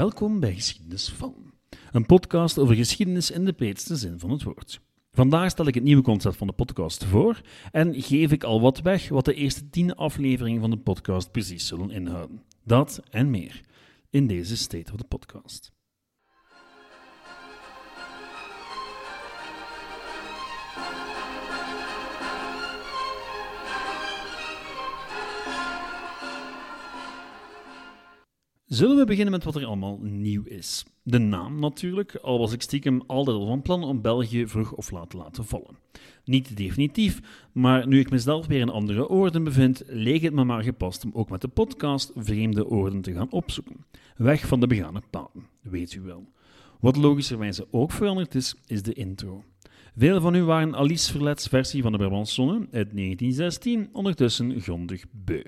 Welkom bij Geschiedenis van, een podcast over geschiedenis in de breedste zin van het woord. Vandaag stel ik het nieuwe concept van de podcast voor en geef ik al wat weg wat de eerste tien afleveringen van de podcast precies zullen inhouden. Dat en meer in deze State of the Podcast. Zullen we beginnen met wat er allemaal nieuw is? De naam natuurlijk, al was ik stiekem altijd al van plan om België vroeg of laat te laten vallen. Niet definitief, maar nu ik mezelf weer in andere oorden bevind, leek het me maar gepast om ook met de podcast vreemde oorden te gaan opzoeken. Weg van de begane paden, weet u wel. Wat logischerwijze ook veranderd is, is de intro. Veel van u waren Alice Verlets versie van de Brabantsonne uit 1916 ondertussen grondig beu.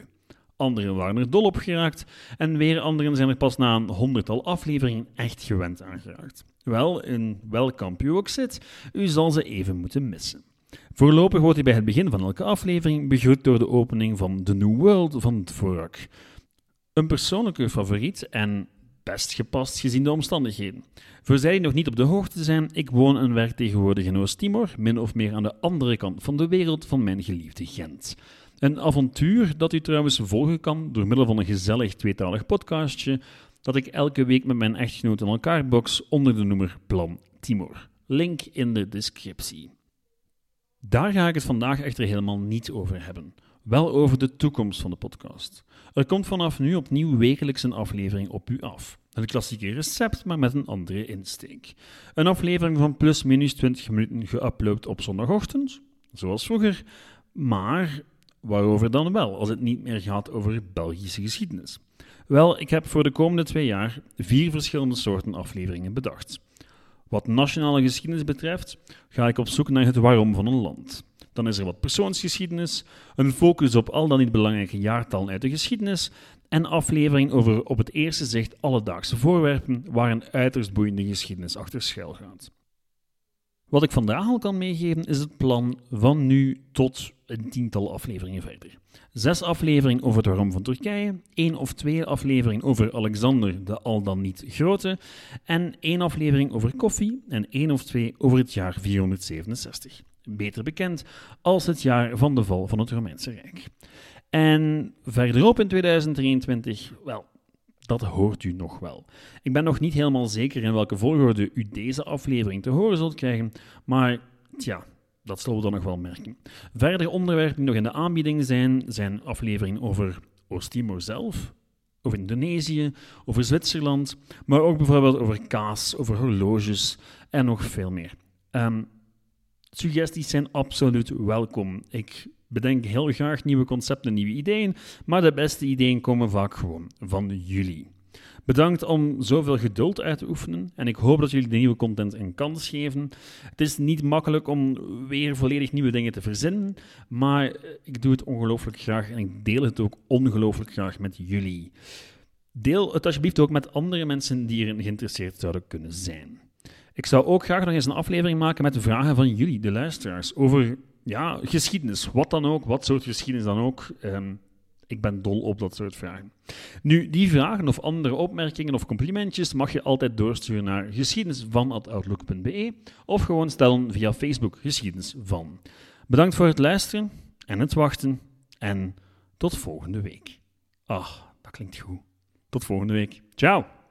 Anderen waren er dol op geraakt en weer anderen zijn er pas na een honderdtal afleveringen echt gewend aan geraakt. Wel, in welk kamp u ook zit, u zal ze even moeten missen. Voorlopig wordt hij bij het begin van elke aflevering begroet door de opening van The New World van Dvorak. Een persoonlijke favoriet en best gepast gezien de omstandigheden. Voor zij die nog niet op de hoogte zijn, ik woon en werk tegenwoordig in Oost-Timor, min of meer aan de andere kant van de wereld van mijn geliefde Gent. Een avontuur dat u trouwens volgen kan door middel van een gezellig tweetalig podcastje dat ik elke week met mijn echtgenoot in elkaar box onder de noemer Plan Timor. Link in de descriptie. Daar ga ik het vandaag echter helemaal niet over hebben. Wel over de toekomst van de podcast. Er komt vanaf nu opnieuw wekelijks een aflevering op u af. Het klassieke recept, maar met een andere insteek. Een aflevering van plus minus 20 minuten geüpload op zondagochtend, zoals vroeger, maar Waarover dan wel, als het niet meer gaat over Belgische geschiedenis? Wel, ik heb voor de komende twee jaar vier verschillende soorten afleveringen bedacht. Wat nationale geschiedenis betreft, ga ik op zoek naar het waarom van een land. Dan is er wat persoonsgeschiedenis, een focus op al dan niet belangrijke jaartallen uit de geschiedenis en aflevering over op het eerste zicht alledaagse voorwerpen waar een uiterst boeiende geschiedenis achter schuil gaat. Wat ik vandaag al kan meegeven is het plan van nu tot een tiental afleveringen verder. Zes afleveringen over het waarom van Turkije, één of twee afleveringen over Alexander de al dan niet grote, en één aflevering over koffie en één of twee over het jaar 467. Beter bekend als het jaar van de val van het Romeinse Rijk. En verderop in 2023, wel, dat hoort u nog wel. Ik ben nog niet helemaal zeker in welke volgorde u deze aflevering te horen zult krijgen, maar tja, dat zullen we dan nog wel merken. Verder onderwerpen die nog in de aanbieding zijn, zijn afleveringen over Oost-Timor zelf, over Indonesië, over Zwitserland, maar ook bijvoorbeeld over kaas, over horloges en nog veel meer. Um, suggesties zijn absoluut welkom. Ik bedenk heel graag nieuwe concepten, nieuwe ideeën, maar de beste ideeën komen vaak gewoon van jullie. Bedankt om zoveel geduld uit te oefenen en ik hoop dat jullie de nieuwe content een kans geven. Het is niet makkelijk om weer volledig nieuwe dingen te verzinnen, maar ik doe het ongelooflijk graag en ik deel het ook ongelooflijk graag met jullie. Deel het alsjeblieft ook met andere mensen die erin geïnteresseerd zouden kunnen zijn. Ik zou ook graag nog eens een aflevering maken met de vragen van jullie, de luisteraars, over ja, geschiedenis. Wat dan ook, wat soort geschiedenis dan ook. Um, ik ben dol op dat soort vragen. Nu, die vragen of andere opmerkingen of complimentjes mag je altijd doorsturen naar geschiedenisvan.outlook.be of gewoon stellen via Facebook geschiedenis van. Bedankt voor het luisteren en het wachten en tot volgende week. Ach, dat klinkt goed. Tot volgende week. Ciao!